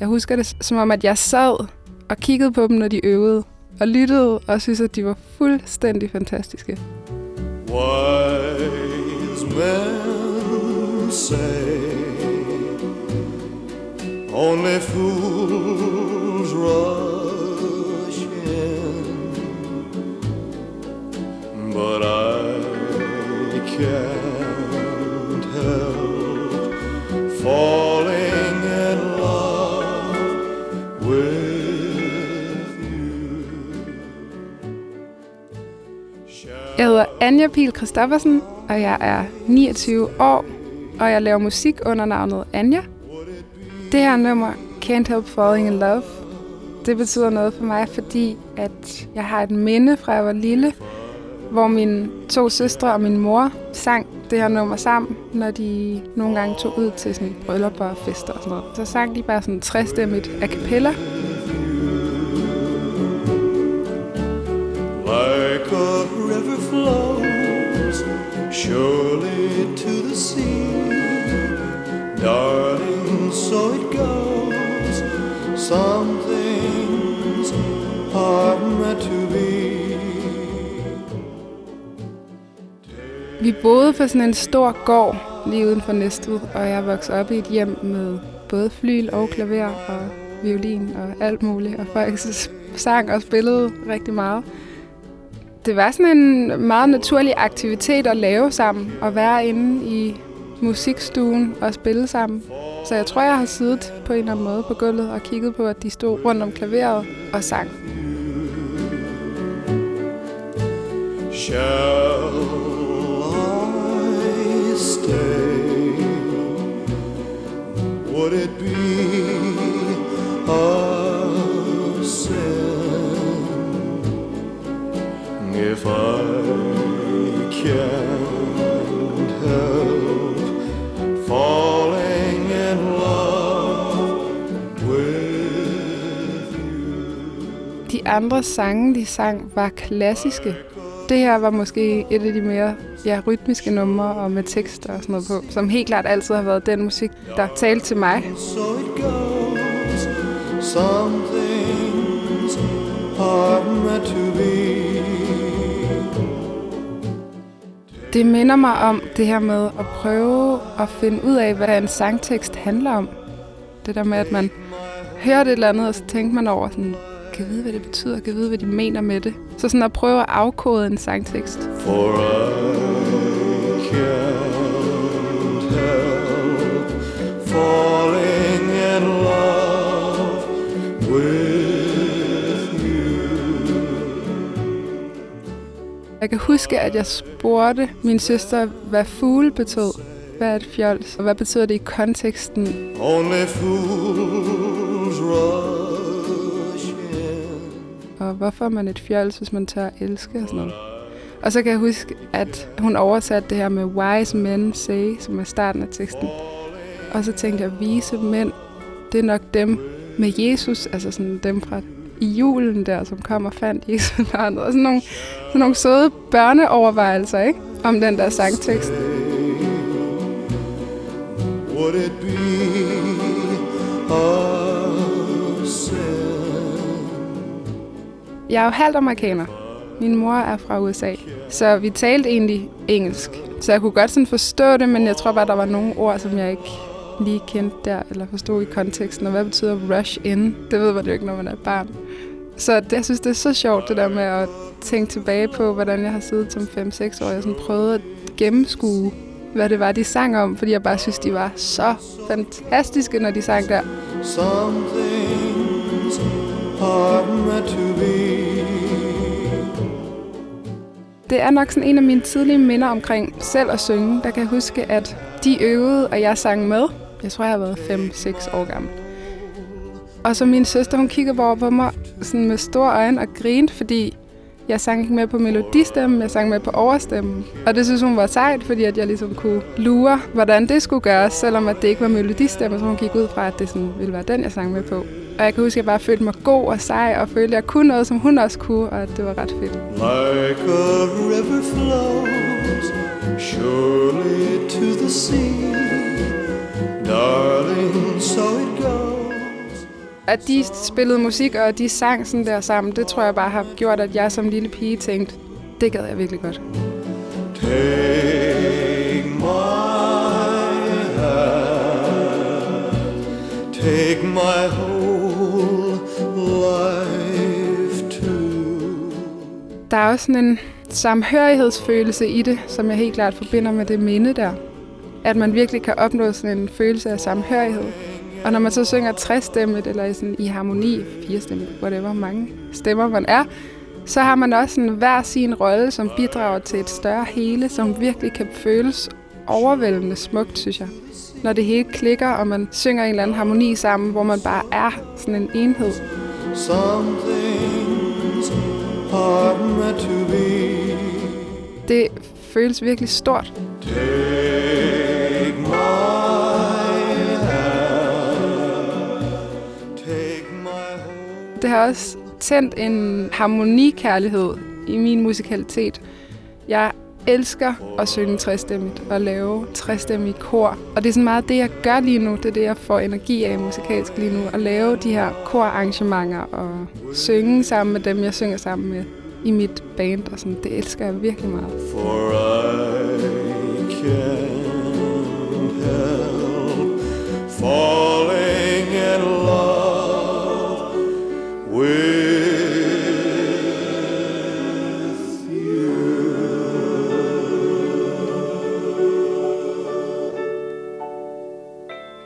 Jeg husker det som om, at jeg sad og kiggede på dem, når de øvede, og lyttede og synes, at de var fuldstændig fantastiske. Wise men say Only fools rush in But I can't Jeg hedder Anja Pil Christoffersen, og jeg er 29 år, og jeg laver musik under navnet Anja. Det her nummer, Can't Help Falling in Love, det betyder noget for mig, fordi at jeg har et minde fra jeg var lille, hvor mine to søstre og min mor sang det her nummer sammen, når de nogle gange tog ud til sådan bryllupper og fester og sådan noget. Så sang de bare sådan træstemmigt a cappella. Surely to the sea Darling, so it goes Some things are meant to be Vi boede på sådan en stor gård lige uden for Næstved, og jeg voksede op i et hjem med både flyl og klaver og violin og alt muligt, og folk sang og spillede rigtig meget. Det var sådan en meget naturlig aktivitet at lave sammen, og være inde i musikstuen og spille sammen. Så jeg tror, jeg har siddet på en eller anden måde på gulvet og kigget på, at de stod rundt om klaveret og sang. Shall stay? Would it be if I can't help falling in love with you? De andre sange, de sang, var klassiske. Det her var måske et af de mere ja, rytmiske numre og med tekster og sådan noget på, som helt klart altid har været den musik, der talte til mig. So it goes. Some things are meant to be. Det minder mig om det her med at prøve at finde ud af, hvad en sangtekst handler om. Det der med, at man hører det eller andet, og så tænker man over sådan, kan vide, hvad det betyder, kan vide, hvad de mener med det. Så sådan at prøve at afkode en sangtekst. For I can kan huske, at jeg spurgte min søster, hvad fugle betød. Hvad er et fjols? Og hvad betyder det i konteksten? Only fools rush og hvorfor er man et fjols, hvis man tør at elske og sådan noget. Og så kan jeg huske, at hun oversatte det her med wise men say, som er starten af teksten. Og så tænkte jeg, vise mænd, det er nok dem med Jesus, altså sådan dem fra i julen der, som kom og fandt Jesus barnet. Og sådan nogle, sådan nogle søde børneovervejelser, ikke? Om den der sangtekst. Would it be a sin? Jeg er jo halvt amerikaner. Min mor er fra USA. Så vi talte egentlig engelsk. Så jeg kunne godt sådan forstå det, men jeg tror bare, der var nogle ord, som jeg ikke lige kendte der, eller forstod i konteksten. Og hvad betyder rush in? Det ved man jo ikke, når man er barn. Så det, jeg synes, det er så sjovt, det der med at tænke tilbage på, hvordan jeg har siddet som 5-6 år. Jeg sådan prøvede at gennemskue, hvad det var, de sang om, fordi jeg bare synes, de var så fantastiske, når de sang der. Some things are meant to be. Det er nok sådan en af mine tidlige minder omkring selv at synge. Der kan jeg huske, at de øvede, og jeg sang med. Jeg tror, jeg har været 5-6 år gammel. Og så min søster, hun kiggede over på mig sådan med store øjne og grinte, fordi jeg sang ikke med på melodistemmen, jeg sang med på overstemmen. Og det synes hun var sejt, fordi at jeg ligesom kunne lure, hvordan det skulle gøres, selvom at det ikke var melodistemmen, så hun gik ud fra, at det sådan ville være den, jeg sang med på. Og jeg kan huske, at jeg bare følte mig god og sej, og følte, at jeg kunne noget, som hun også kunne, og at det var ret fedt. Like a river flows surely to the sea at de spillede musik, og at de sang sådan der sammen, det tror jeg bare har gjort, at jeg som lille pige tænkte, det gad jeg virkelig godt. Take my hand, take my whole life too. Der er også sådan en samhørighedsfølelse i det, som jeg helt klart forbinder med det minde der. At man virkelig kan opnå sådan en følelse af samhørighed. Og når man så synger træstemmet, eller sådan i harmoni, firestemmet, whatever, mange stemmer man er, så har man også en hver sin rolle, som bidrager til et større hele, som virkelig kan føles overvældende smukt, synes jeg. Når det hele klikker, og man synger en eller anden harmoni sammen, hvor man bare er sådan en enhed. Det føles virkelig stort. Take my har også tændt en harmonikærlighed i min musikalitet. Jeg elsker at synge træstemmigt og lave træstemmigt kor. Og det er sådan meget det, jeg gør lige nu. Det er det, jeg får energi af musikalsk lige nu. At lave de her korarrangementer og synge sammen med dem, jeg synger sammen med i mit band. Og sådan, det elsker jeg virkelig meget. For I can